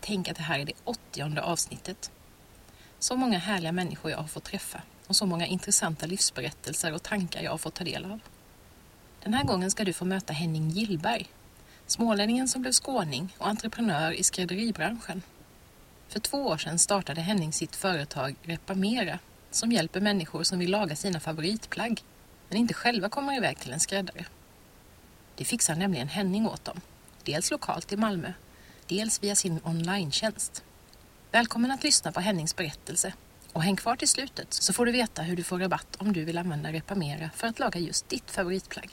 Tänk att det här är det åttionde avsnittet. Så många härliga människor jag har fått träffa och så många intressanta livsberättelser och tankar jag har fått ta del av. Den här gången ska du få möta Henning Gillberg, smålänningen som blev skåning och entreprenör i skrädderibranschen. För två år sedan startade Henning sitt företag Repamera som hjälper människor som vill laga sina favoritplagg men inte själva kommer iväg till en skräddare. Det fixar nämligen Henning åt dem, dels lokalt i Malmö, dels via sin online Välkommen att lyssna på Hennings berättelse och häng kvar till slutet så får du veta hur du får rabatt om du vill använda Reparmera för att laga just ditt favoritplagg.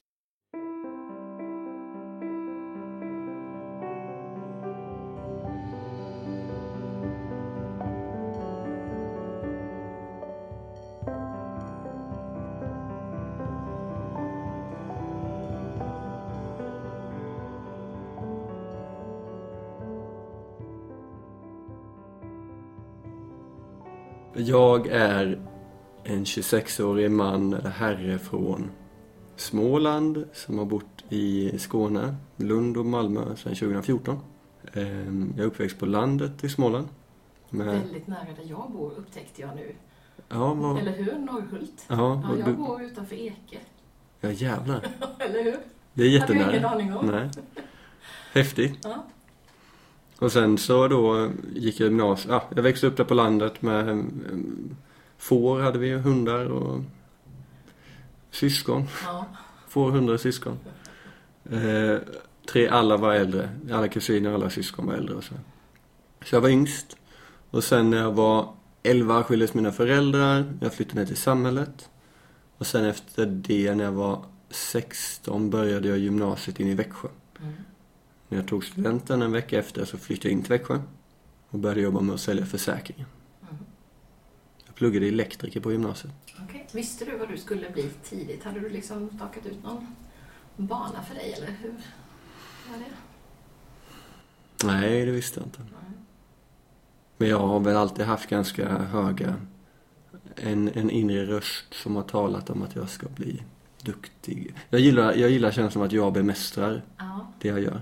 Jag är en 26-årig man eller herre från Småland som har bott i Skåne, Lund och Malmö sedan 2014. Ehm, jag är uppväxt på landet i Småland. Med... Väldigt nära där jag bor upptäckte jag nu. Ja, var... Eller hur? Norrhult. Ja, ja, jag du... bor utanför Eke. Ja, jävlar. Eller hur? Det är jättenära. Hade ingen aning om. Nej. Häftigt. Ja. Och sen så då gick jag gymnasiet. Ja, jag växte upp där på landet med får hade vi, hundar och syskon. Ja. Får, hundra syskon. Eh, tre, alla var äldre. Alla kusiner, alla syskon var äldre och så. Så jag var yngst. Och sen när jag var 11 skildes mina föräldrar. Jag flyttade ner till samhället. Och sen efter det, när jag var 16, började jag gymnasiet in i Växjö. Mm. När jag tog studenten en vecka efter så flyttade jag in till Växjö och började jobba med att sälja försäkringen. Mm. Jag pluggade elektriker på gymnasiet. Okay. Visste du vad du skulle bli tidigt? Hade du liksom stakat ut någon bana för dig eller hur var det? Nej, det visste jag inte. Mm. Men jag har väl alltid haft ganska höga en, en inre röst som har talat om att jag ska bli duktig. Jag gillar, jag gillar känslan av att jag bemästrar ja. det jag gör.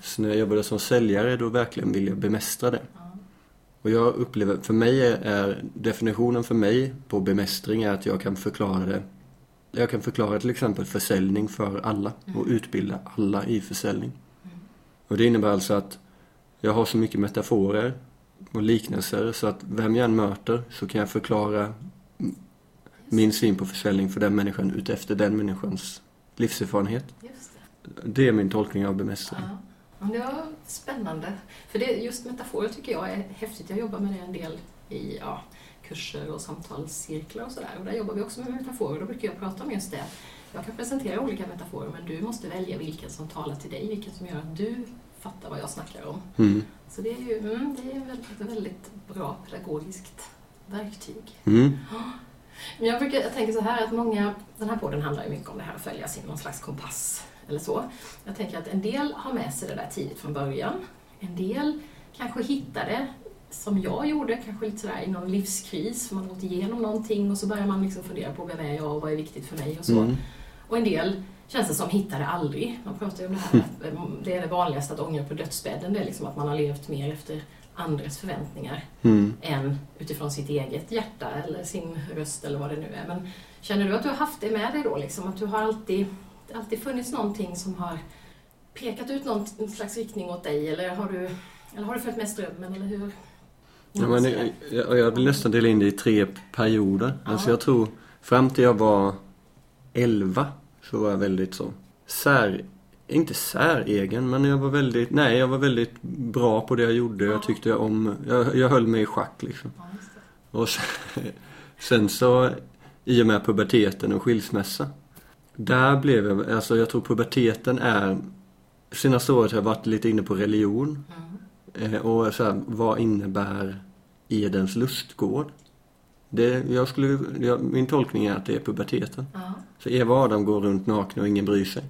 Så när jag jobbade som säljare då verkligen vill jag bemästra det. Och jag upplever, för mig är definitionen för mig på bemästring är att jag kan förklara det. Jag kan förklara till exempel försäljning för alla och mm. utbilda alla i försäljning. Mm. Och det innebär alltså att jag har så mycket metaforer och liknelser så att vem jag än möter så kan jag förklara min syn på försäljning för den människan utefter den människans livserfarenhet. Det. det. är min tolkning av bemästring. Ja. Det var spännande. För det, just metaforer tycker jag är häftigt. Jag jobbar med det en del i ja, kurser och samtalscirklar och sådär. Och där jobbar vi också med metaforer. Då brukar jag prata om just det. Jag kan presentera olika metaforer men du måste välja vilken som talar till dig, vilken som gör att du fattar vad jag snackar om. Mm. Så det är ju mm, det är väldigt, väldigt bra pedagogiskt verktyg. Mm. Men jag, brukar, jag tänker så här att många, den här podden handlar ju mycket om det här att följa sin någon slags kompass eller så. Jag tänker att en del har med sig det där tidigt från början. En del kanske hittar det som jag gjorde, kanske lite sådär i någon livskris, man har gått igenom någonting och så börjar man liksom fundera på vem är jag och vad är viktigt för mig och så. Mm. Och en del känns det som hittar det aldrig. Man pratar ju om det här att eh, det är det vanligaste att ångra på dödsbädden, det är liksom att man har levt mer efter andres förväntningar mm. än utifrån sitt eget hjärta eller sin röst eller vad det nu är. Men känner du att du har haft det med dig då, liksom, att du har alltid alltid funnits någonting som har pekat ut någon slags riktning åt dig eller har du, eller har du följt med strömmen eller hur? Ja, men jag, jag vill nästan dela in det i tre perioder. Ja. Alltså jag tror fram till jag var 11 så var jag väldigt så sär, inte säregen men jag var väldigt, nej jag var väldigt bra på det jag gjorde. Ja. Jag tyckte om, jag, jag höll mig i schack liksom. Ja, och sen, sen så i och med puberteten och skilsmässa där blev jag, alltså jag tror puberteten är Senaste året har jag varit lite inne på religion. Mm. Eh, och så här, vad innebär Edens lustgård. Det, jag skulle, jag, min tolkning är att det är puberteten. Ja. Så Eva och Adam går runt nakna och ingen bryr sig.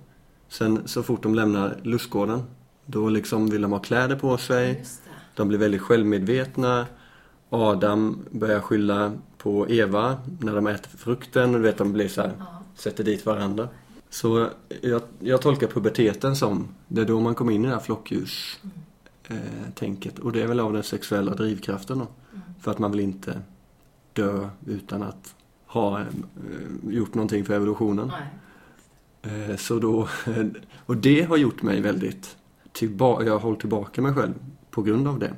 Sen så fort de lämnar lustgården, då liksom vill de ha kläder på sig. De blir väldigt självmedvetna. Adam börjar skylla på Eva när de äter frukten och du vet de blir så här, Ja. Sätter dit varandra. Så jag, jag tolkar puberteten som, det är då man kommer in i det här flockljus eh. Och det är väl av den sexuella drivkraften då. För att man vill inte dö utan att ha eh, gjort någonting för evolutionen. Eh, Så då, och det har gjort mig väldigt tillbaka, jag har hållit tillbaka mig själv på grund av det.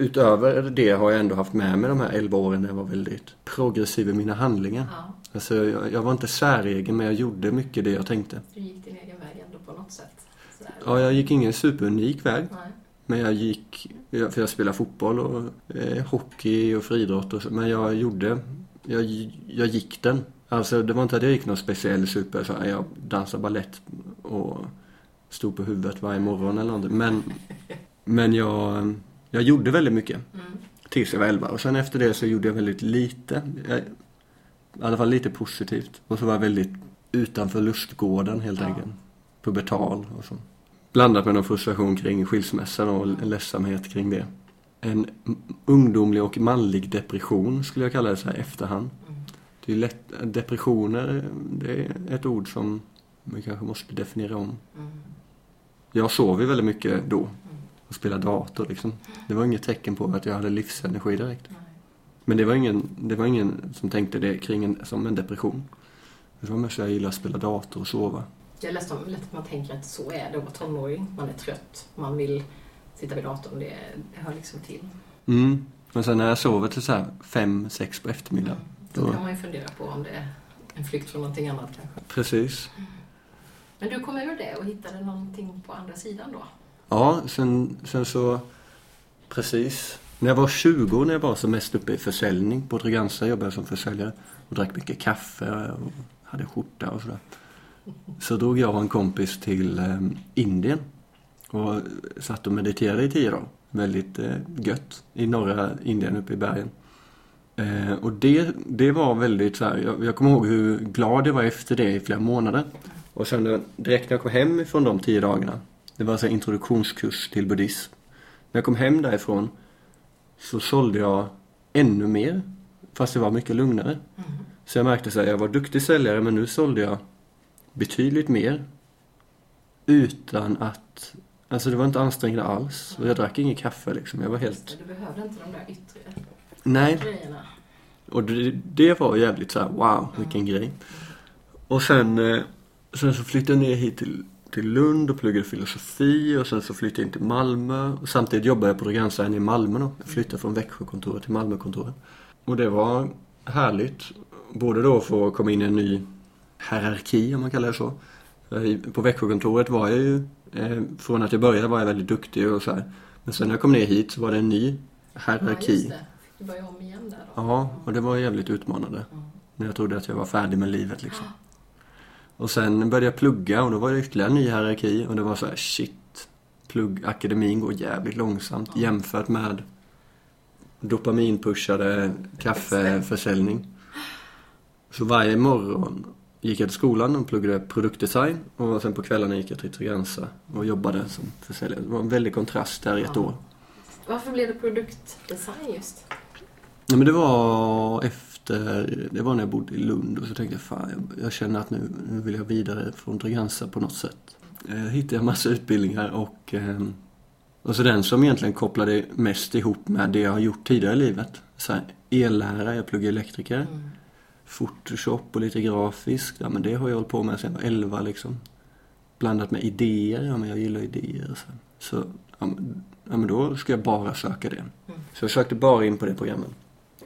Utöver det har jag ändå haft med mig de här 11 åren när jag var väldigt progressiv i mina handlingar. Ja. Alltså jag, jag var inte säregen men jag gjorde mycket det jag tänkte. Du gick din egen väg ändå på något sätt. Sådär. Ja, jag gick ingen superunik väg. Nej. Men jag gick, för jag spelade fotboll och eh, hockey och friidrott och så, men jag gjorde, jag, jag gick den. Alltså det var inte att jag gick någon speciell super, så jag dansade ballett och stod på huvudet varje morgon eller någonting. Men, men jag, jag gjorde väldigt mycket. Mm. Tills jag var 11 och sen efter det så gjorde jag väldigt lite. Jag, I alla fall lite positivt. Och så var jag väldigt utanför lustgården helt Ja. enkelt. Pubertal och så. Blandat med någon frustration kring skilsmässan och en ledsamhet kring det. En ungdomlig och manlig depression skulle jag kalla det så här efterhand. Mm. Det är lätt, depressioner, det är ett ord som man kanske måste definiera om. Mm. Jag sov ju väldigt mycket då och spelade dator liksom. Det var inget tecken på att jag hade livsenergi direkt. Men det var ingen, det var ingen som tänkte det kring en, som en depression. Det var mest att jag gillar att spela dator och sova. Jag läste om lätt att man tänker att så är det att vara tonåring. Man är trött, man vill sitta vid datorn. Det, det hör liksom till. Mm. Men sen när jag sover till så här fem, sex på eftermiddagen. Då Då, kan man ju fundera på om det är en flykt från någonting annat kanske. precis. Men du kom ur det och hittade någonting på andra sidan då? Ja, sen, sen så... Precis. När jag var 20, när jag var som mest uppe i försäljning på Treganza, jobbade jag som försäljare och drack mycket kaffe och hade skjorta och sådär. Så drog jag och en kompis till eh, Indien och satt och mediterade i tio dagar. Väldigt eh, gött i norra Indien uppe i bergen. Eh, och det, det var väldigt så här, jag, jag kommer ihåg hur glad jag var efter det i flera månader. Och sen direkt när jag kom hem från de tio dagarna, det var här introduktionskurs till buddhism. När jag kom hem därifrån så sålde jag ännu mer, fast det var mycket lugnare. Mm. Så jag märkte så här, jag var duktig säljare men nu sålde jag betydligt mer utan att, alltså det var inte ansträngande alls. Och jag drack ingen kaffe liksom, jag var helt, Du behövde inte de där yttre nej. grejerna. Och det, det var jävligt så här: wow, vilken grej. Och sen, eh, sen så flyttade jag ner hit till, till Lund och pluggade filosofi och sen så flyttade jag in till Malmö. Och samtidigt jobbade jag på Drogransa i Malmö då. Jag flyttade från Växjökontoret till Malmökontoret. Och det var härligt. Både då för att komma in i en ny hierarki om man kallar det så. Eh, På Växjökontoret var jag ju, eh, från att jag började var jag väldigt duktig och så här. Men sen när jag kom ner hit så var det en ny Ja, hierarki. just det. Du börja om igen där då? Ja, och det var jävligt utmanande. Mm. När jag trodde att jag var färdig med livet liksom. Och sen började jag plugga och då var det ytterligare en ny hierarki och det var så här shit. Plugg, akademin går jävligt långsamt jämfört med dopaminpushade kaffeförsäljning. Så varje morgon gick jag till skolan och pluggade produktdesign och sen på kvällarna gick jag till Treganza och jobbade som försäljare. Det var en väldig kontrast där i ett Ja. år. Varför blev det produktdesign just? Ja, men det var efter, det var när jag bodde i Lund och så tänkte jag fan, jag, känner att nu, nu vill jag vidare från Treganza på något sätt. Eh, hittade jag massa utbildningar och, eh, och så den som egentligen kopplade mest ihop med det jag har gjort tidigare i livet. Så här, ellära, jag pluggar elektriker. Mm. Photoshop och lite grafiskt, ja men det har jag hållit på med sedan jag var 11 liksom. Blandat med idéer, ja men jag gillar idéer. Så, så ja, men, ja men då ska jag bara söka det. Mm. Så jag sökte bara in på det programmet.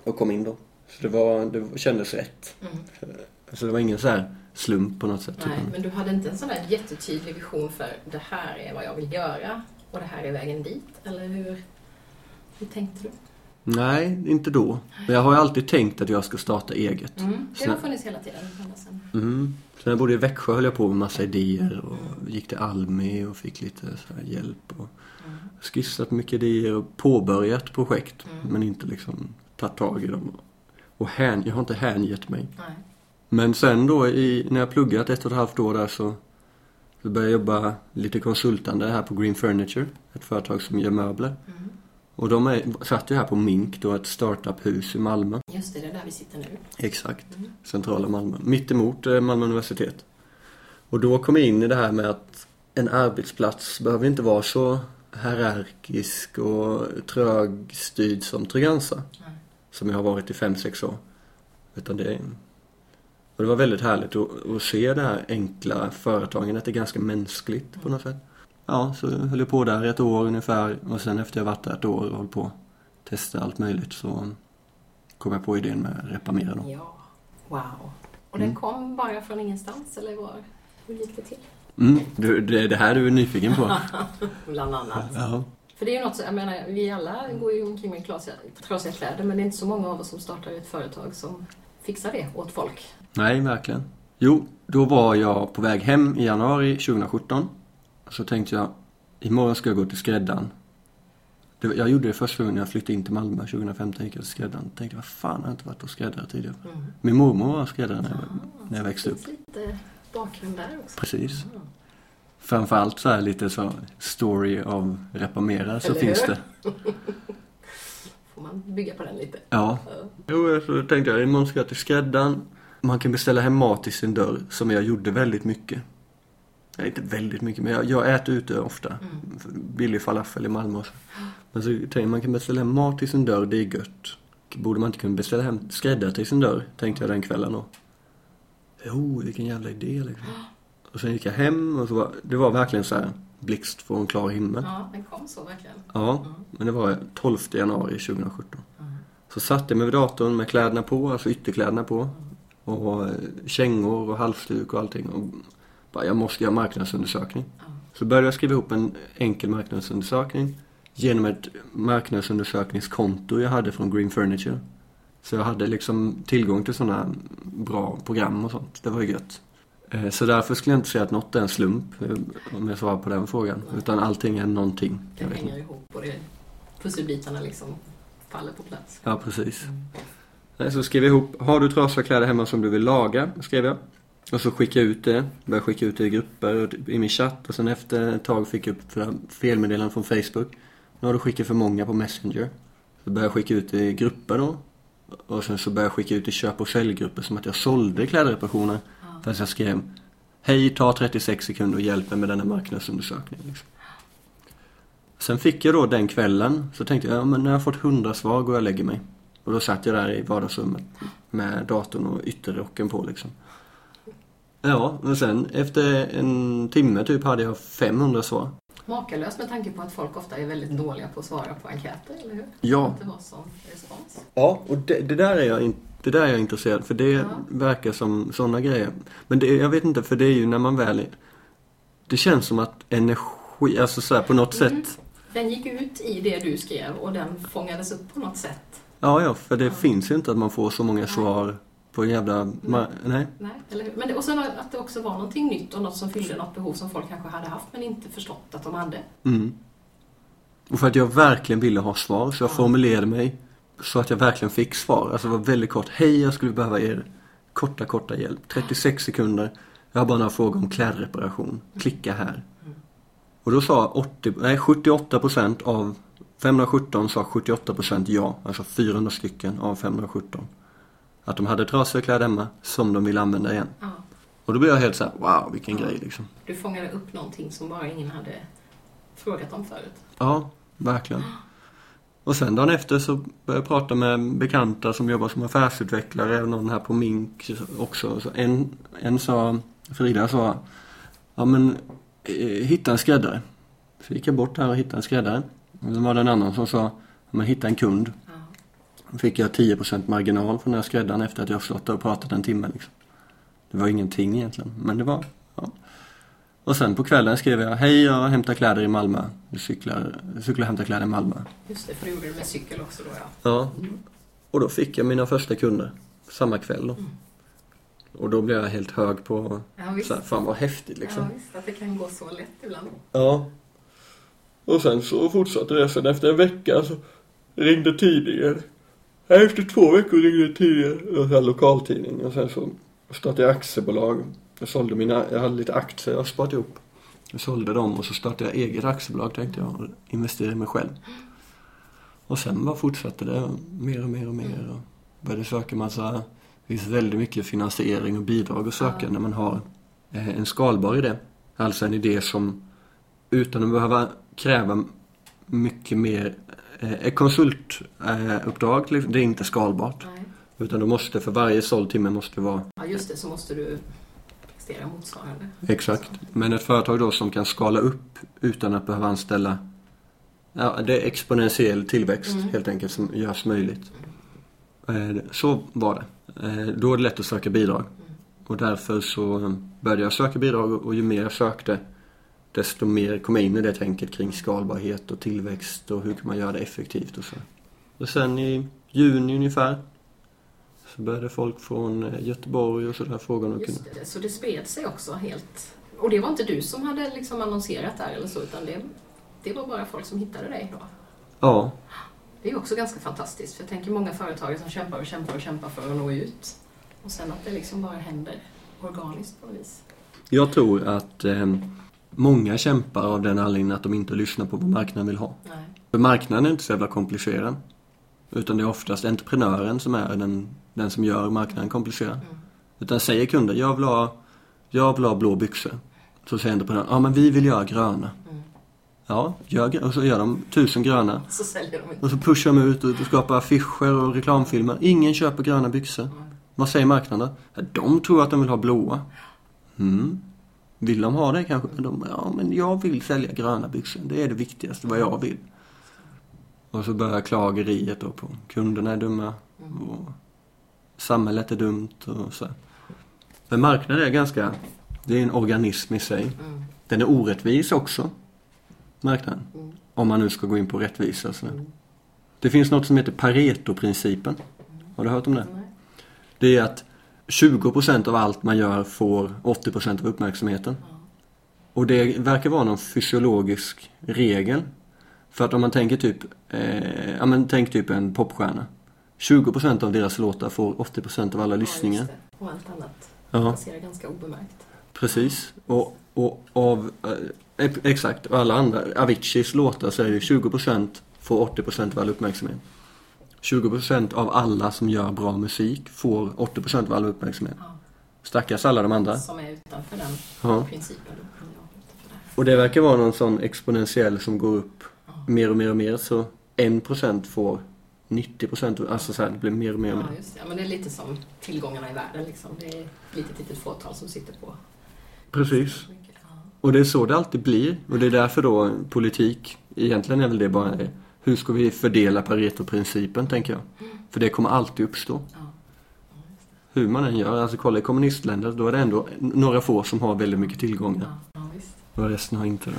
Och kom in då. Så det, var, det kändes rätt. Mm. Så det var ingen så här slump på något sätt. Nej, men du hade inte en sån där jättetydlig vision för det här är vad jag vill göra och det här är vägen dit? Eller hur, hur tänkte du? Nej, inte då. Men jag har ju alltid tänkt att jag ska starta eget. Mm. Det har funnits hela tiden. Mm. Så när jag bodde i Växjö höll jag på med massa idéer och gick till Almi och fick lite hjälp. Och Mm. skissat mycket idéer och påbörjat projekt. Mm. Men inte liksom tagit tag i dem. Och hän, jag har inte hängett mig. Nej. Men sen då i, när jag pluggat ett och ett halvt år där så, så började jag jobba lite konsultande här på Green Furniture. Ett företag som gör möbler. Mm. Och de är, satt ju här på Mink då, ett startup-hus i Malmö. Just det, det är där vi sitter nu. Exakt. Mm. Centrala Malmö. Mitt emot eh, Malmö universitet. Och då kom jag in i det här med att en arbetsplats behöver inte vara så hierarkisk och trögstyrd som Trygg-Hansa. Som jag har varit i fem sex år. Utan det och det var väldigt härligt att, att se det här enkla företagandet. Det är ganska mänskligt på något sätt. Ja, så höll jag på där ett år ungefär. Och sen efter jag varit där ett år och hållit på testa allt möjligt så kom jag på idén med Repamera då. Ja. Wow. Och Mm. den kom bara från ingenstans, eller var, hur gick det till? Mm, det är det här du är nyfiken på? Bland annat. Ja. För det är ju något, jag menar, vi alla går ju omkring med trasiga, trasiga kläder, men det är inte så många av oss som startar ett företag som fixar det åt folk. Nej, verkligen. Jo, då var jag på väg hem i januari 2017. Så tänkte jag, imorgon ska jag gå till skräddaren. Det, jag gjorde det första gången jag flyttade in till Malmö 2015. gick jag till skräddaren. Tänkte, vad fan, jag har inte varit hos skräddare tidigare. Mm. Min mormor var skräddare när jag, när jag växte det upp. finns lite bakgrund där också. Precis. Mm. Framförallt så här lite så story av repamerare så Eller finns hur? det. Får man bygga på den lite. Ja. Ja. Jo, så tänkte jag, imorgon ska jag till skräddaren. Man kan beställa hem mat till sin dörr, som jag gjorde väldigt mycket. Nej, inte väldigt mycket, men jag, jag äter ute ofta. Mm. Billig falafel i Malmö och så. Men så tänkte jag, man kan beställa hem mat till sin dörr, det är gött. Borde man inte kunna beställa hem skräddare till sin dörr, tänkte jag den kvällen då. Jo, vilken jävla idé liksom. Och sen gick jag hem och så var, det var verkligen så här blixt från klar himmel. Ja, den kom så verkligen. Ja, Mm. men det var 12 januari 2017. Mm. Så satte jag mig vid datorn med kläderna på, alltså ytterkläderna på. Och eh, kängor och halsduk och allting. Och bara, jag måste göra marknadsundersökning. Så började jag skriva ihop en enkel marknadsundersökning. Genom ett marknadsundersökningskonto jag hade från Green Furniture. Så jag hade liksom tillgång till sådana bra program och sånt. Det var ju gött. Eh, Så därför skulle jag inte säga att något är en slump, eh, om jag svarar på den frågan. Utan allting är någonting. Det hänger ihop och det, pusselbitarna liksom faller på plats. Ja, precis. Mm. Så skrev jag ihop, har du trasiga kläder hemma som du vill laga? Skrev jag. Och så skickade jag ut det. Började skicka ut det i grupper och i min chatt. Och sen efter ett tag fick jag upp felmeddelanden från Facebook. Nu har du skickat för många på Messenger. Så började jag skicka ut det i grupper då. Och sen så började jag skicka ut i köp och säljgrupper som att jag sålde klädreparationer. Fast jag skrev Hej, ta 36 sekunder och hjälp mig med denna marknadsundersökning. Liksom. Sen fick jag då den kvällen, så tänkte jag, ja men när jag har fått 100 svar går jag och lägger mig. Och då satt jag där i vardagsrummet med datorn och ytterrocken på liksom. Ja, men sen efter en timme typ hade jag 500 svar. Makalöst med tanke på att folk ofta är väldigt dåliga på att svara på enkäter, eller hur? Ja. Det var sån respons. Ja, och det, det där är jag in, det där är jag intresserad för det Ja. verkar som sådana grejer. Men det, jag vet inte, för det är ju när man väl är, Det känns som att energi, alltså så här, på något Mm. sätt. Den gick ut i det du skrev och den fångades upp på något sätt. Ja, ja, för det Ja. finns ju inte att man får så många Nej. svar på en jävla, ma- nej. Nej, eller hur? Men det, och sen att det också var någonting nytt och något som fyllde något behov som folk kanske hade haft men inte förstått att de hade. Mm. Och för att jag verkligen ville ha svar så jag Ja. formulerade mig så att jag verkligen fick svar. Alltså det var väldigt kort. Hej, jag skulle behöva er korta, korta hjälp. 36 sekunder. Jag har bara några frågor om klädreparation. Klicka här. Och då sa 80, nej, 78% av 517 sa 78% ja. Alltså 400 stycken av 517. Att de hade trasiga kläder hemma som de ville använda igen. Ja. Och då blev jag helt så här: wow vilken Ja. grej liksom. Du fångade upp någonting som bara ingen hade frågat om förut. Ja, verkligen. Och sen dagen efter så började jag prata med bekanta som jobbar som affärsutvecklare och någon här på Mink också. Så en, en sa, Frida sa, ja men eh, hitta en skräddare. Så gick jag bort här och hittade en skräddare. Och sen var det en annan som sa, ja, men hitta en kund. Då fick jag 10% marginal från den här skräddaren efter att jag stått och pratat en timme liksom. Det var ingenting egentligen, men det var. Och sen på kvällen skrev jag, hej jag hämtar kläder i Malmö. Jag cyklar, jag cyklar och hämtar kläder i Malmö. Just det, för du gjorde det med cykel också då ja. Ja. Och då fick jag mina första kunder. Samma kväll då. Mm. Och då blev jag helt hög på, Ja visst. så här, fan vad häftigt liksom. Ja visst, att det kan gå så lätt ibland. Ja. Och sen så fortsatte det. Sen efter en vecka så ringde tidningen. Efter två veckor ringde tidningen, en lokaltidning. Och sen så startade jag aktiebolag. Jag sålde mina, jag hade lite aktier jag sparat ihop. Jag sålde dem och så startade jag eget aktiebolag tänkte jag och investerade i mig själv. Och sen bara fortsatte det mer och mer och mer. Och började söka massa, det finns väldigt mycket finansiering och bidrag att söka när man har eh, en skalbar idé. Alltså en idé som utan att behöva kräva mycket mer eh, ett konsultuppdrag, det är inte skalbart. Nej. Utan då måste för varje såld timme måste vara Ja, just det, så måste du prestera motsvarande. Exakt. Men ett företag då som kan skala upp utan att behöva anställa Ja, det är exponentiell tillväxt Mm. helt enkelt som görs möjligt. Eh, Så var det. Eh, Då är det lätt att söka bidrag. Och därför så började jag söka bidrag och ju mer jag sökte desto mer kom jag in i det tänket kring skalbarhet och tillväxt och hur kan man göra det effektivt och så. Och sen i juni ungefär började folk från eh, Göteborg och sådär fråga om de kunde Just det, så det spred sig också helt. Och det var inte du som hade liksom annonserat där eller så, utan det, det var bara folk som hittade dig då. Ja, Det är också ganska fantastiskt, för jag tänker många företagare som kämpar och kämpar och kämpar för att nå ut. Och sen att det liksom bara händer organiskt på något vis. Jag tror att eh, många kämpar av den anledningen att de inte lyssnar på vad marknaden vill ha. Nej. För marknaden är inte så jävla komplicerad. Utan det är oftast entreprenören som är den, den som gör marknaden komplicerad. Mm. Utan säger kunden, jag vill ha, jag vill ha blå byxor. Så säger entreprenören, ja men vi vill göra gröna. Mm. Ja, gör, och så gör de tusen gröna. Så säljer de inte. Och så pushar de ut och skapar affischer och reklamfilmer. Ingen köper gröna byxor. Mm. Vad säger marknaden då? De tror att de vill ha blåa. Mm. Vill de ha det kanske? De, ja, men jag vill sälja gröna byxor. Det är det viktigaste, vad jag vill. Och så börjar klageriet då på kunderna är dumma och samhället är dumt och så. Men marknaden är ganska, det är en organism i sig. Mm. Den är orättvis också, marknaden. Mm. Om man nu ska gå in på rättvisa. Så. Mm. Det finns något som heter Pareto-principen. Har du hört om det? Det är att 20% av allt man gör får 80% av uppmärksamheten. Och det verkar vara någon fysiologisk regel. För att om man tänker typ, eh, ja men tänk typ en popstjärna. 20% av deras låtar får 80% av alla Ja, lyssningar. Och allt annat Ja, passerar ganska obemärkt. precis. Och, och av, eh, exakt, och alla andra, Aviciis låtar så är det 20% får 80% av all uppmärksamhet. 20% av alla som gör bra musik får 80% av all uppmärksamhet. Ja. Stackars alla de andra. Som är utanför den Ja. principen. Och det verkar vara någon sån exponentiell som går upp. Mer och mer och mer. Så 1% får 90%, alltså så här, det blir mer och mer och mer. Ja, just det. Ja, men det är lite som tillgångarna i världen. Liksom. Det är ett litet, litet fåtal som sitter på Precis. Och det är så det alltid blir. Och det är därför då politik, egentligen är väl det bara det. Hur ska vi fördela Pareto-principen, tänker jag. För det kommer alltid uppstå. Ja. Hur man än gör. Alltså kolla i kommunistländer, då är det ändå några få som har väldigt mycket tillgångar. Och resten har inte det.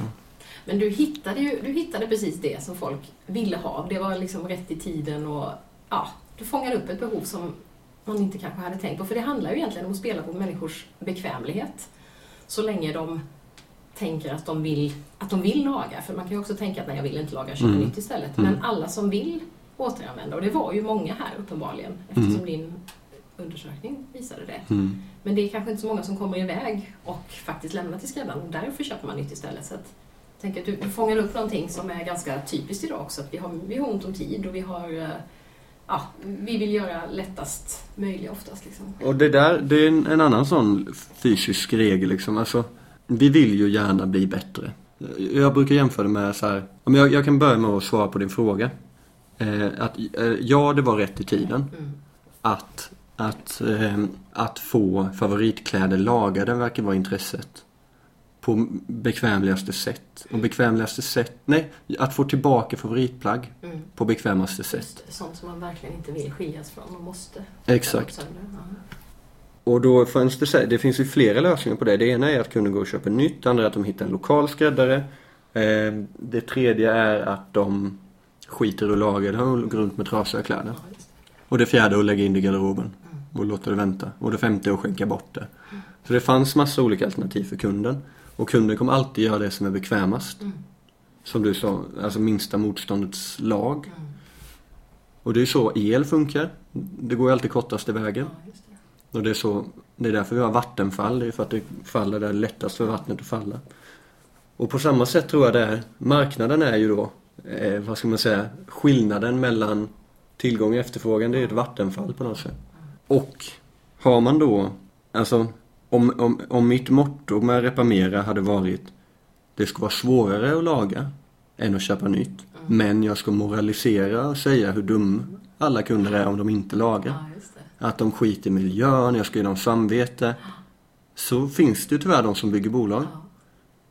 Men du hittade ju du hittade precis det som folk ville ha. Det var liksom rätt i tiden och ja, du fångade upp ett behov som man inte kanske hade tänkt på. För det handlar ju egentligen om att spela på människors bekvämlighet. Så länge de tänker att de vill, att de vill laga. För man kan ju också tänka att nej, jag vill inte laga, köpa Mm. nytt istället. Mm. Men alla som vill återanvända, och det var ju många här uppenbarligen, eftersom Mm. din undersökning visade det. Mm. Men det är kanske inte så många som kommer iväg och faktiskt lämnar till skräddaren och därför köper man nytt istället. Så att, jag tänker att du, du fångar upp någonting som är ganska typiskt idag också. Att vi, har, vi har ont om tid och vi har eh, Ja, vi vill göra lättast möjliga oftast. Liksom. Och det där, det är en, en annan sån fysisk regel liksom. Alltså, vi vill ju gärna bli bättre. Jag brukar jämföra det med så här, jag, jag kan börja med att svara på din fråga. Eh, att, eh, ja, det var rätt i tiden. Mm. Att, att, eh, att få favoritkläder lagade verkar vara intresset. På bekvämligaste sätt. Och bekvämligaste sätt, nej, att få tillbaka favoritplagg Mm. på bekvämaste sätt. Sånt som man verkligen inte vill skiljas från och måste. Exakt. Och då finns det, det finns ju flera lösningar på det. Det ena är att kunden går och köper nytt. Det andra är att de hittar en lokal skräddare. Eh, Det tredje är att de skiter och lagar det och går runt med trasiga kläder. Och det fjärde är att lägga in det i garderoben Mm. och låta det vänta. Och det femte är att skänka bort det. Så det fanns massa olika alternativ för kunden. Och kunden kommer alltid göra det som är bekvämast. Mm. som du sa, alltså minsta motståndets lag. Och det är så el funkar. Det går ju alltid kortaste vägen. Ja, just det. Och det är, så, det är därför vi har vattenfall. Det är för att det faller där det är lättast för vattnet att falla. Och på samma sätt tror jag det är. Marknaden är ju då, eh, vad ska man säga, skillnaden mellan tillgång och efterfrågan. Det är ett vattenfall på något sätt. Och har man då, alltså om, om, om mitt motto med Reparmera hade varit det ska vara svårare att laga än att köpa nytt. Men jag ska moralisera och säga hur dum alla kunder är om de inte lagar Ja, att de skiter i miljön, jag ska ge dem samvete. Så finns det ju tyvärr de som bygger bolag. Ja.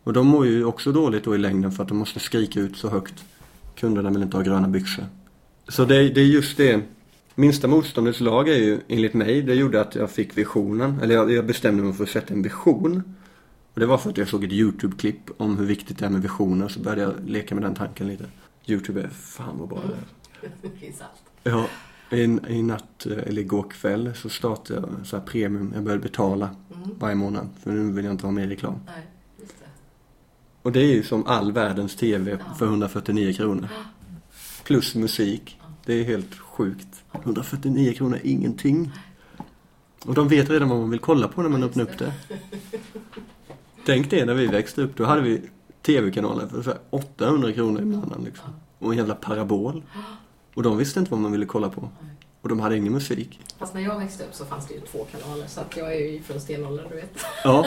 Och de mår ju också dåligt då i längden för att de måste skrika ut så högt. Kunderna vill inte ha gröna byxor. Så det, det är just det. Minsta motståndets lag är ju, enligt mig, det gjorde att jag fick visionen. Eller jag, jag bestämde mig för att sätta en vision. Och det var för att jag såg ett YouTube-klipp om hur viktigt det är med visioner. Så började jag leka med den tanken lite. YouTube är fan vad bra det är. Det finns allt. Ja, i, i natt, eh, eller igår kväll så startade jag så här premium. Jag började betala varje månad. För nu vill jag inte ha mer reklam. Nej, just det. Och det är ju som all världens TV för 149 kronor. Plus musik. Det är helt sjukt. 149 kronor är ingenting. Och de vet redan vad man vill kolla på när man öppnar upp det. Tänk det när vi växte upp. Då hade vi TV-kanaler för så här 800 kronor i månaden liksom. Och en jävla parabol. Och de visste inte vad man ville kolla på. Och de hade ingen musik. Fast när jag växte upp så fanns det ju två kanaler så att jag är ju från stenåldern, du vet. Ja,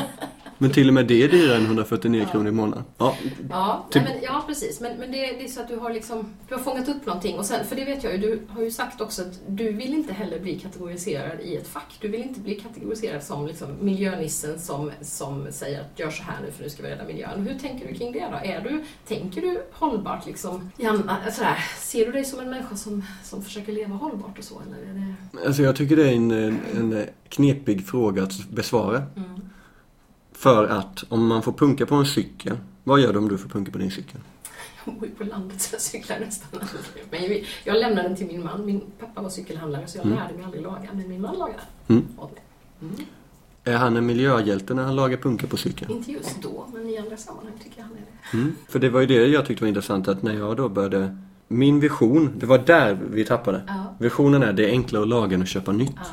men till och med det är dyrare än 149 kronor i månaden. Ja, Ja, Typ- nej, men, ja precis. Men, men det, det är så att du har liksom, du har fångat upp någonting. Och sen, för det vet jag ju, du har ju sagt också att du vill inte heller bli kategoriserad i ett fack. Du vill inte bli kategoriserad som liksom, miljönissen som, som säger att gör så här nu för nu ska vi rädda miljön. Hur tänker du kring det då? Är du, tänker du hållbart liksom? Janna, sådär, ser du dig som en människa som, som försöker leva hållbart och så? Eller är det... alltså jag tycker det är en, en knepig fråga att besvara. Mm. För att om man får punka på en cykel, vad gör du om du får punka på din cykel? Jag bor ju på landet så jag cyklar nästan aldrig. Men jag, jag lämnade den till min man. Min pappa var cykelhandlare så jag lärde mig aldrig laga. Men min man lagade Mm. åt mig. Mm. Är han en miljöhjälte när han lagar punka på cykeln? Inte just då, men i andra sammanhang tycker jag han är det. Mm. För det var ju det jag tyckte var intressant att när jag då började Min vision, det var där vi tappade. Ja, Visionen är det är enklare att laga än att köpa nytt. ja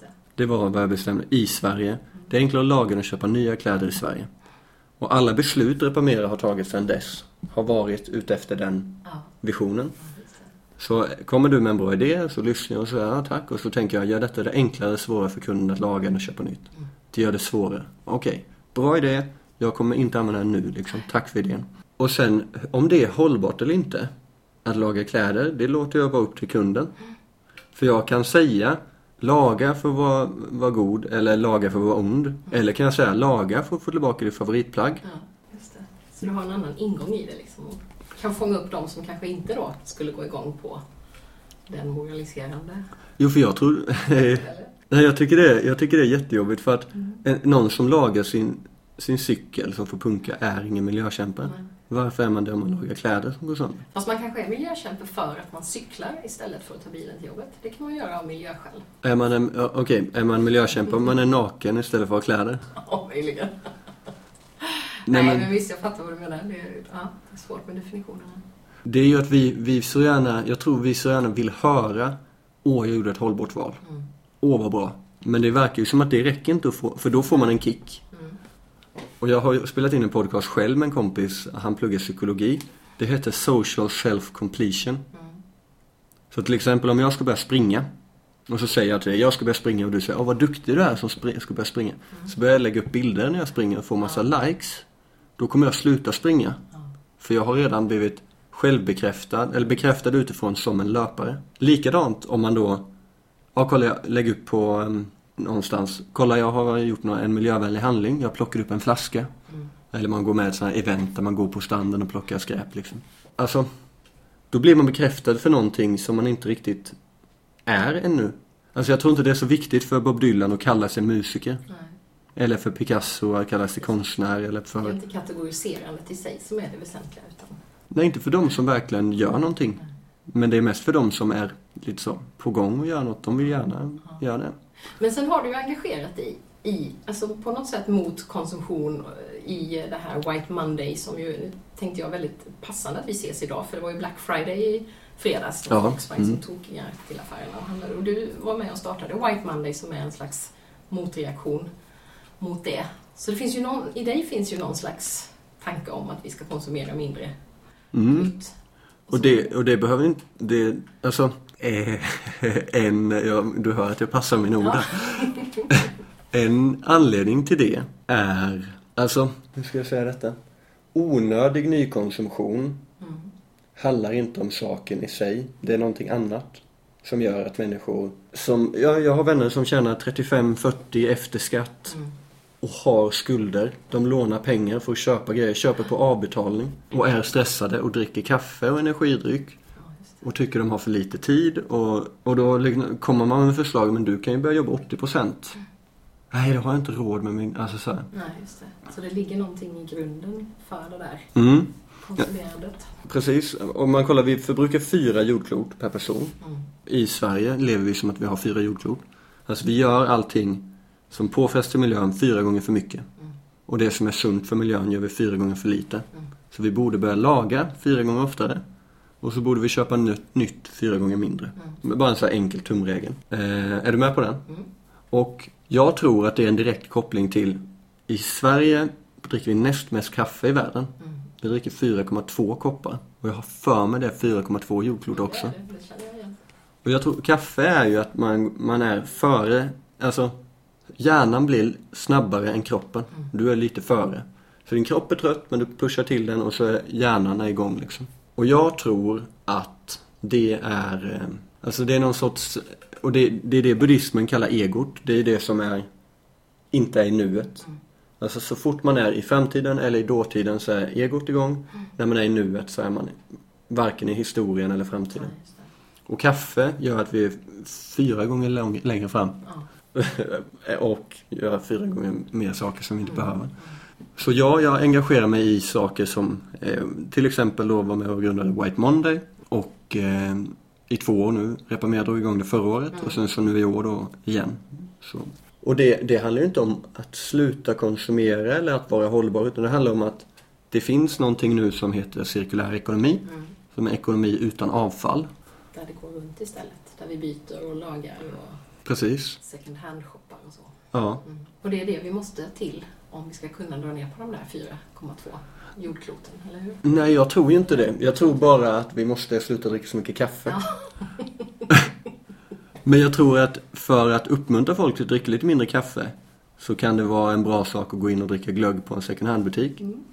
det. Det var vad jag bestämde i Sverige. Det är enklare att laga än att köpa nya kläder i Sverige. Och alla beslut Repamera har tagit sedan dess har varit utefter den Ja, visionen. Så kommer du med en bra idé så lyssnar jag och säger ja, tack. Och så tänker jag, gör detta det enklare och svårare för kunden att laga än att köpa nytt. Det gör det svårare. Okej, bra idé. Jag kommer inte använda den nu liksom. Tack för idén. Och sen om det är hållbart eller inte att laga kläder, det låter jag vara upp till kunden. För jag kan säga laga för att vara, vara god eller laga för att vara ond. Eller kan jag säga laga för att få tillbaka ditt favoritplagg. Ja, just det. Så du har en annan ingång i det liksom och kan fånga upp de som kanske inte då skulle gå igång på den moraliserande. Jo, för jag tror... Nej, jag tycker, det, jag tycker det är jättejobbigt för att en, någon som lagar sin, sin cykel som får punka är ingen miljökämpe. Nej. Varför är man om man lagar kläder som går sönder? Fast man kanske är miljökämpe för att man cyklar istället för att ta bilen till jobbet. Det kan man göra av miljöskäl. Är man en, okej, är man miljökämpe om man är naken istället för att ha kläder? Ja, möjligen. Nej, Nej, men- men visst, jag fattar vad du menar. Det är, ja, det är svårt med definitionerna. Det är ju att vi, vi så gärna, jag tror vi så gärna vill höra Åh, jag gjorde ett hållbart val. Mm. Åh, vad bra. Men det verkar ju som att det räcker inte att få, för då får man en kick. Mm. Och jag har spelat in en podcast själv med en kompis, han pluggar psykologi. Det heter Social Self Completion. Mm. Så till exempel om jag ska börja springa och så säger jag till dig, jag ska börja springa och du säger, åh vad duktig du är som ska börja springa. Så börjar jag lägga upp bilder när jag springer och får massa likes. Då kommer jag sluta springa. För jag har redan blivit självbekräftad, eller bekräftad utifrån som en löpare. Likadant om man då, ja kolla jag lägger upp på um, någonstans, kolla jag har gjort en miljövänlig handling, jag plockar upp en flaska. Mm. Eller man går med i ett sånt här event där man går på stranden och plockar skräp liksom. Alltså, då blir man bekräftad för någonting som man inte riktigt är ännu. Alltså jag tror inte det är så viktigt för Bob Dylan att kalla sig musiker. Nej. Eller för Picasso att kalla sig konstnär eller Det är för... inte kategoriserandet i sig som är det väsentliga. Utan, Nej, inte för de som verkligen gör någonting. Men det är mest för de som är lite så på gång och gör något. De vill gärna göra det. Men sen har du ju engagerat dig i, alltså på något sätt mot konsumtion i det här White Monday som ju, nu tänkte jag väldigt passande att vi ses idag för det var ju Black Friday i fredags folk sprang mm. som tokiga till affärerna och handlade. Och du var med och startade White Monday som är en slags motreaktion mot det. Så det finns ju någon, i dig finns ju någon slags tanke om att vi ska konsumera mindre Mm. nytt. Och det, och det behöver inte, det, alltså, eh, en, ja, du hör att jag passar mina ord här. En anledning till det är, alltså, hur ska jag säga detta? Onödig nykonsumtion Mm. handlar inte om saken i sig. Det är någonting annat som gör att människor som, ja, jag har vänner som tjänar 35-40 efter skatt Mm. och har skulder. De lånar pengar för att köpa grejer, köper på avbetalning och är stressade och dricker kaffe och energidryck. Och tycker de har för lite tid och, och då liksom kommer man med förslag, men du kan ju börja jobba 80%. Nej, det har jag inte råd med min, alltså så här. Nej, just det. Så det ligger någonting i grunden för det där Mm, konsumerandet. precis. Om man kollar, vi förbrukar fyra jordklot per person. Mm. I Sverige lever vi som att vi har fyra jordklot. Alltså vi gör allting som påfrestar miljön fyra gånger för mycket. Mm. Och det som är sunt för miljön gör vi fyra gånger för lite. Mm. Så vi borde börja laga fyra gånger oftare. Och så borde vi köpa nytt, nytt fyra gånger mindre. Mm. Bara en sån här enkel tumregel. Eh, är du med på den? Mm. Och jag tror att det är en direkt koppling till I Sverige dricker vi näst mest kaffe i världen. Mm. Vi dricker 4,2 koppar. Och jag har för mig det 4,2 jordklot också. Och jag tror kaffe är ju att man, man är före, alltså hjärnan blir snabbare än kroppen. Du är lite före. Så din kropp är trött men du pushar till den och så är hjärnan är igång liksom. Och jag tror att det är, eh, alltså det är någon sorts, och det, det är det buddhismen kallar egot. Det är det som är, inte är i nuet. Alltså så fort man är i framtiden eller i dåtiden så är egot igång. När man är i nuet så är man varken i historien eller framtiden. Och kaffe gör att vi är fyra gånger lång, längre fram. Ja. och gör fyra gånger mer saker som vi inte behöver. Så ja, jag engagerar mig i saker som eh, till exempel då var med och grundade White Monday och eh, i två år nu. Repamer drog igång det förra året och sen så nu i år då igen. Så. Och det, det handlar ju inte om att sluta konsumera eller att vara hållbar utan det handlar om att det finns någonting nu som heter cirkulär ekonomi. Mm. Som är ekonomi utan avfall. Där det går runt istället. Där vi byter och lagar och Precis. second hand-shoppar och så. Ja. Mm. Och det är det vi måste till om vi ska kunna dra ner på de där 4,2 jordkloten, eller hur? Nej, jag tror ju inte det. Jag tror bara att vi måste sluta dricka så mycket kaffe. Ja. Men jag tror att för att uppmuntra folk till att dricka lite mindre kaffe så kan det vara en bra sak att gå in och dricka glögg på en second hand-butik. Mm.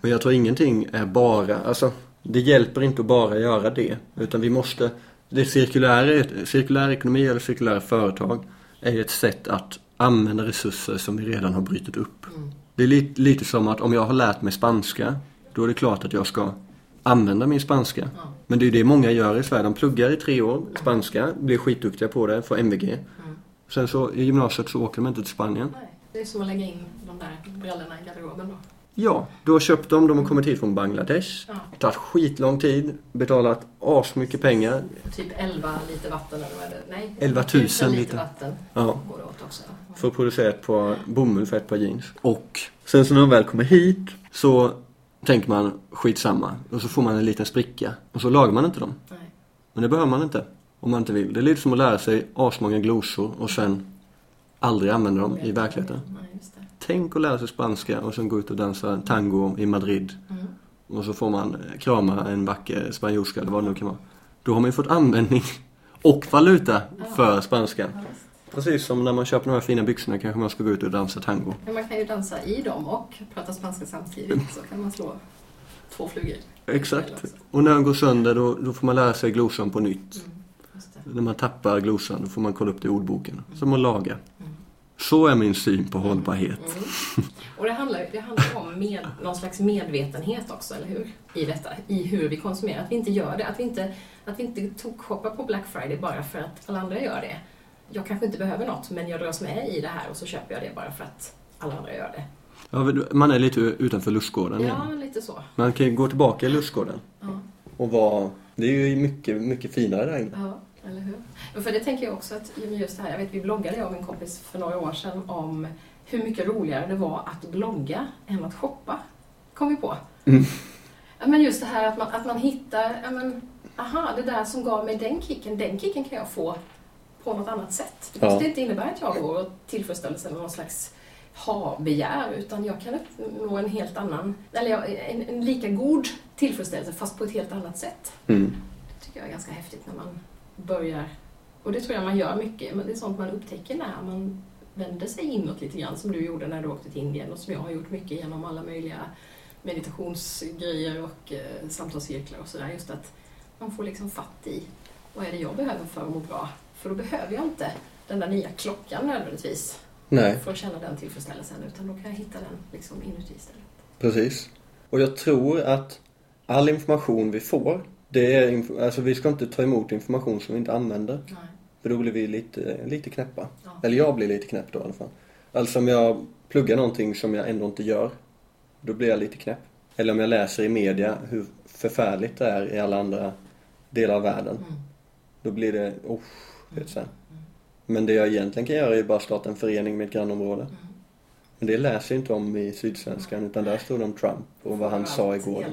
Men jag tror ingenting är bara, alltså det hjälper inte att bara göra det. Utan vi måste, det cirkulära, cirkulär ekonomi eller cirkulära företag är ju ett sätt att använda resurser som vi redan har brutit upp. Mm. Det är lite, lite som att om jag har lärt mig spanska, då är det klart att jag ska använda min spanska. Ja. Men det är det många gör i Sverige. De pluggar i tre år spanska, blir skitduktiga på det, får MVG. Mm. Sen så i gymnasiet så åker de inte till Spanien. Nej, det är som att lägga in de där brallorna i garderoben då. Ja, du har köpt dem, de har kommit hit från Bangladesh. Ja. Det har tagit skitlång tid, betalat asmycket pengar. Typ 11 liter vatten eller vad är det? Nej, 11 000 liter liter. vatten Ja, går det åt också. för att producera ett par bomull för ett par jeans. Och sen så när de väl kommer hit så tänker man skitsamma. Och så får man en liten spricka. Och så lagar man inte dem. Nej. Men det behöver man inte. Om man inte vill. Det är lite som att lära sig asmånga glosor och sen aldrig använda dem i verkligheten. Nej, just det. Tänk att lära sig spanska och sen gå ut och dansa tango i Madrid. Mm. Och så får man krama en vacker spanjorska eller vad det nu kan vara. Då har man ju fått användning och valuta för spanskan. Visst. Precis som när man köper de här fina byxorna kanske man ska gå ut och dansa tango. Men man kan ju dansa i dem och prata spanska samtidigt så kan man slå två flugor. Exakt. Och när den går sönder då, då får man lära sig glosan på nytt. Mm. När man tappar glosan då får man kolla upp det i ordboken. Som att laga. Så är min syn på hållbarhet. Mm. Och det handlar, det handlar om med, någon slags medvetenhet också, eller hur? I detta, i hur vi konsumerar. Att vi inte gör det. Att vi inte, att vi inte tokkoppar på Black Friday bara för att alla andra gör det. Jag kanske inte behöver något, men jag dras med i det här och så köper jag det bara för att alla andra gör det. Ja, man är lite utanför lustgården Ja, igen. lite så. Man kan ju gå tillbaka i lustgården Ja, och vara... Det är ju mycket, mycket finare där inne. ja eller hur? För det tänker jag också att just det här, jag vet vi bloggade jag och min kompis för några år sedan om hur mycket roligare det var att blogga än att shoppa. Kom vi på. Mm. Men just det här att man, att man hittar, ja men, aha, det där som gav mig den kicken, den kicken kan jag få på något annat sätt. Det Ja. inte innebära att jag går och tillfredsställelse med någon slags ha-begär, utan jag kan uppnå en helt annan, eller en, en lika god tillfredsställelse fast på ett helt annat sätt. Mm. Det tycker jag är ganska häftigt när man börjar, och det tror jag man gör mycket, men det är sånt man upptäcker när man vänder sig inåt lite grann som du gjorde när du åkte till Indien och som jag har gjort mycket genom alla möjliga meditationsgrejer och eh, samtalscirklar och sådär. Just att man får liksom fatt i vad är det jag behöver för att må bra? För då behöver jag inte den där nya klockan nödvändigtvis Nej, för att känna den tillfredsställelsen utan då kan jag hitta den liksom inuti istället. precis. Och jag tror att all information vi får, det är, alltså vi ska inte ta emot information som vi inte använder. Nej. För då blir vi lite, lite knäppa. Ja. Eller jag blir lite knäpp då i alla fall. Alltså om jag pluggar någonting som jag ändå inte gör, då blir jag lite knäpp. Eller om jag läser i media hur förfärligt det är i alla andra delar av världen. Mm. Då blir det, oh, vet så här. Men det jag egentligen kan göra är bara starta en förening med ett grannområde. Mm. Men det läser jag inte om i Sydsvenskan utan där stod det om Trump och vad han sa igår.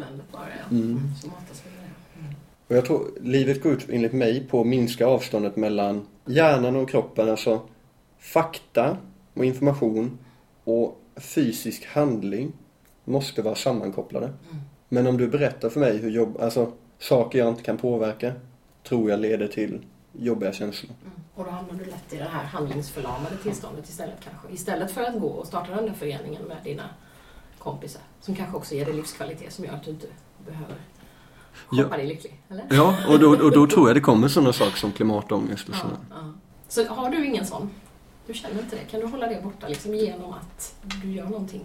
Mm. Så matas vi med det. Mm. Och jag tror livet går ut enligt mig på att minska avståndet mellan hjärnan och kroppen. Alltså fakta och information och fysisk handling måste vara sammankopplade. Mm. Men om du berättar för mig hur jobb, alltså saker jag inte kan påverka tror jag leder till jobbiga känslor. Mm. Och då hamnar du lätt i det här handlingsförlamade tillståndet istället kanske. Istället för att gå och starta den där föreningen med dina kompisar. Som kanske också ger dig livskvalitet som gör att du inte behöver Ja. hoppa dig lycklig. Eller? Ja, och då, och då tror jag det kommer sådana saker som klimatångest och Ja, sådär. ja. Så har du ingen sån? Du känner inte det? Kan du hålla det borta liksom genom att du gör någonting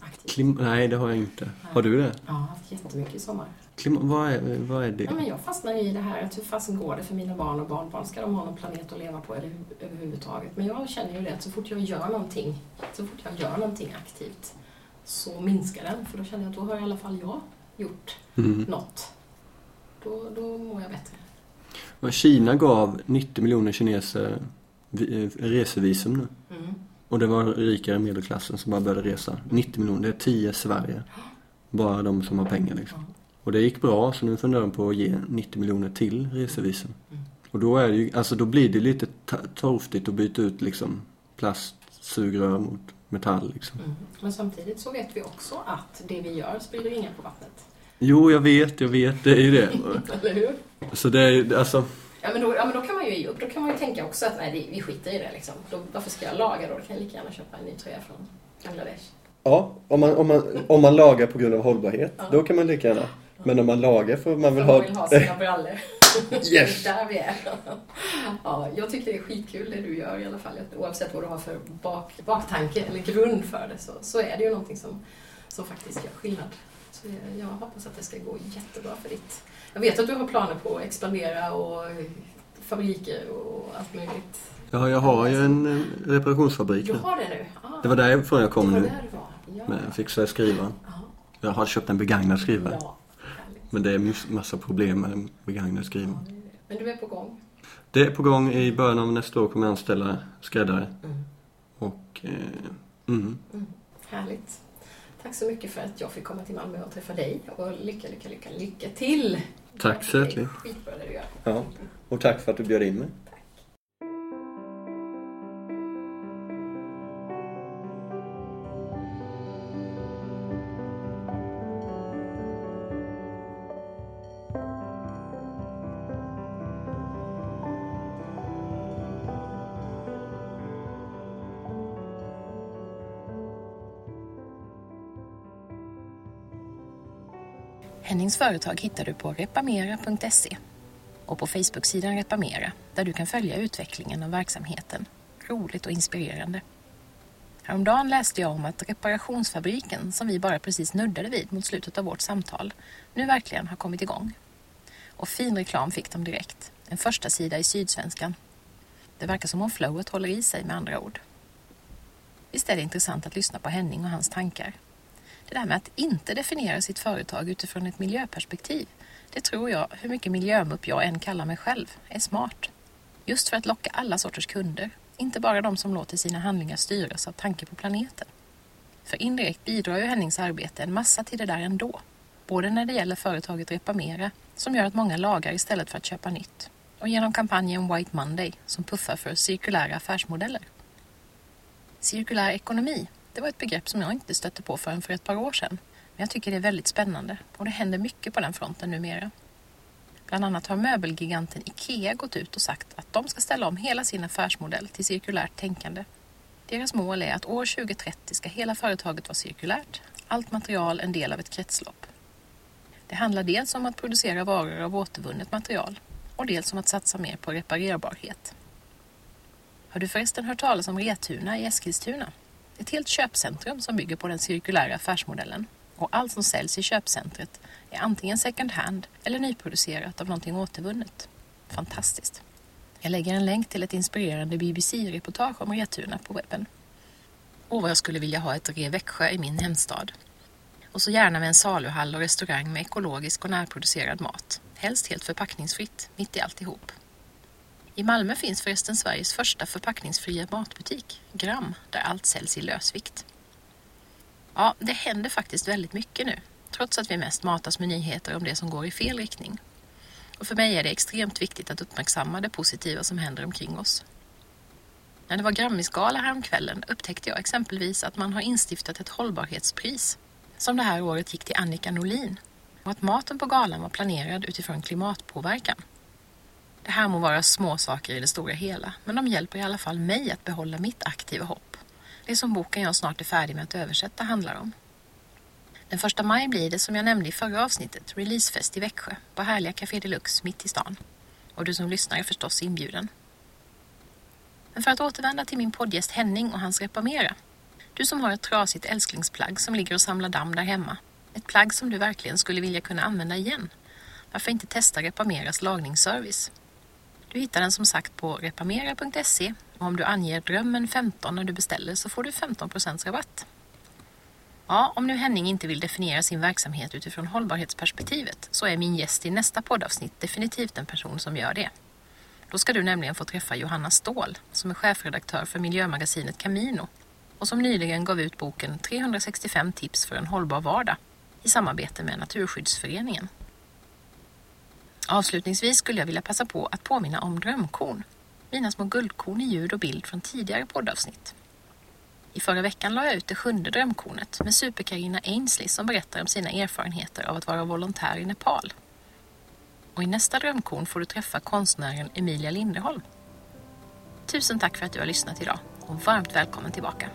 aktivt? Klim, nej, det har jag inte. Har du det? Jag har haft jättemycket i sommar. Klima, vad, är, vad är det? Ja, men jag fastnar i det här att hur fasen går det för mina barn och barnbarn? Ska de ha någon planet att leva på eller hu- överhuvudtaget? Men jag känner ju det att så fort jag gör någonting, så fort jag gör någonting aktivt så minskar den. För då känner jag att då har i alla fall jag gjort Mm. något. Då, då mår jag bättre. Och Kina gav 90 miljoner kineser eh, resevisum nu. Mm. Och det var rikare medelklassen som bara började resa. 90 miljoner, det är 10 Sverige. Bara de som har pengar liksom. Och det gick bra så nu funderar de på att ge 90 miljoner till resevisum. Mm. Och då är det ju, alltså då blir det lite torftigt att byta ut liksom plastsugrör mot metall liksom. Mm. Men samtidigt så vet vi också att det vi gör sprider inga på vattnet. Jo, jag vet, jag vet, det är ju det. Eller hur? Så det är ju, alltså, Ja men, då, ja men då kan man ju ge upp. Då kan man ju tänka också att nej, det, vi skiter i det liksom. Då, varför ska jag laga då? Då kan jag lika gärna köpa en ny tröja från Bangladesh. ja, om man, om man, om man lagar på grund av hållbarhet, Ja. då kan man lika gärna. Men om man lagar för man vill För ha... man vill ha sina brallor. Yes! Där vi är. Ja, jag tycker det är skitkul det du gör i alla fall. Oavsett vad du har för bak, baktanke eller grund för det så, så är det ju någonting som, som faktiskt gör skillnad. Jag- jag hoppas att det ska gå jättebra för ditt... Jag vet att du har planer på att expandera och fabriker och allt möjligt. Ja, jag har ju en eh, reparationsfabrik Du har det nu? Ah, Det var därifrån jag kom det var nu. där du var. Ja. Med fixa skrivaren. Ja. Jag har köpt en begagnad skrivare. Ja. Men det är massa problem med begagnad skrivare. Ja. Men du är på gång? Det är på gång. I början av nästa år kommer jag anställa skräddare. Mm. Och... Eh, mm. Mm. Härligt. Tack så mycket för att jag fick komma till Malmö och träffa dig. Och lycka, lycka, lycka, lycka till! Tack så hjärtligt. Skitbra det du gör. Ja. Och tack för att du bjöd in mig. Företag hittar du på Reparmera.se och på Facebook-sidan Reparmera där du kan följa utvecklingen av verksamheten. Roligt och inspirerande. Häromdagen läste jag om att reparationsfabriken som vi bara precis nuddade vid mot slutet av vårt samtal nu verkligen har kommit igång. Och fin reklam fick de direkt. En första sida i Sydsvenskan. Det verkar som om flowet håller i sig med andra ord. Visst är det intressant att lyssna på Henning och hans tankar. Det där med att inte definiera sitt företag utifrån ett miljöperspektiv, det tror jag, hur mycket miljömupp jag än kallar mig själv, är smart. Just för att locka alla sorters kunder, inte bara de som låter sina handlingar styras av tanke på planeten. För indirekt bidrar ju Hennings arbete en massa till det där ändå. Både när det gäller företaget Repamera, som gör att många lagar istället för att köpa nytt, och genom kampanjen White Monday som puffar för cirkulära affärsmodeller. Cirkulär ekonomi, det var ett begrepp som jag inte stötte på förrän för ett par år sedan. Men jag tycker det är väldigt spännande och det händer mycket på den fronten numera. Bland annat har möbelgiganten IKEA gått ut och sagt att de ska ställa om hela sin affärsmodell till cirkulärt tänkande. Deras mål är att år 2030 ska hela företaget vara cirkulärt, allt material en del av ett kretslopp. Det handlar dels om att producera varor av återvunnet material och dels om att satsa mer på reparerbarhet. Har du förresten hört talas om Retuna i Eskilstuna? Ett helt köpcentrum som bygger på den cirkulära affärsmodellen. Och allt som säljs i köpcentret är antingen second hand eller nyproducerat av någonting återvunnet. Fantastiskt. Jag lägger en länk till ett inspirerande BBC-reportage om Retuna på webben. Och vad jag skulle vilja ha ett Re Växjö i min hemstad. Och så gärna med en saluhall och restaurang med ekologisk och närproducerad mat. Helst helt förpackningsfritt, mitt i alltihop. I Malmö finns förresten Sveriges första förpackningsfria matbutik, Gram, där allt säljs i lösvikt. Ja, det händer faktiskt väldigt mycket nu, trots att vi mest matas med nyheter om det som går i fel riktning. Och för mig är det extremt viktigt att uppmärksamma det positiva som händer omkring oss. När det var Grammisgala häromkvällen upptäckte jag exempelvis att man har instiftat ett hållbarhetspris som det här året gick till Annika Norlin och att maten på galan var planerad utifrån klimatpåverkan. Det här må vara små saker i det stora hela, men de hjälper i alla fall mig att behålla mitt aktiva hopp. Det som boken jag snart är färdig med att översätta handlar om. Den första maj blir det, som jag nämnde i förra avsnittet, releasefest i Växjö på härliga Café Deluxe mitt i stan. Och du som lyssnar är förstås inbjuden. Men för att återvända till min poddgäst Henning och hans Repamera. Du som har ett trasigt älsklingsplagg som ligger och samlar damm där hemma. Ett plagg som du verkligen skulle vilja kunna använda igen. Varför inte testa Repameras lagningsservice? Du hittar den som sagt på reparmera.se och om du anger drömmen 15 när du beställer så får du 15% rabatt. Ja, om nu Henning inte vill definiera sin verksamhet utifrån hållbarhetsperspektivet så är min gäst i nästa poddavsnitt definitivt en person som gör det. Då ska du nämligen få träffa Johanna Ståhl som är chefredaktör för miljömagasinet Camino och som nyligen gav ut boken 365 tips för en hållbar vardag i samarbete med Naturskyddsföreningen. Avslutningsvis skulle jag vilja passa på att påminna om drömkorn. Mina små guldkorn i ljud och bild från tidigare poddavsnitt. I förra veckan la jag ut det sjunde drömkornet med superkarina Ainsley som berättar om sina erfarenheter av att vara volontär i Nepal. Och i nästa drömkorn får du träffa konstnären Emilia Linderholm. Tusen tack för att du har lyssnat idag och varmt välkommen tillbaka.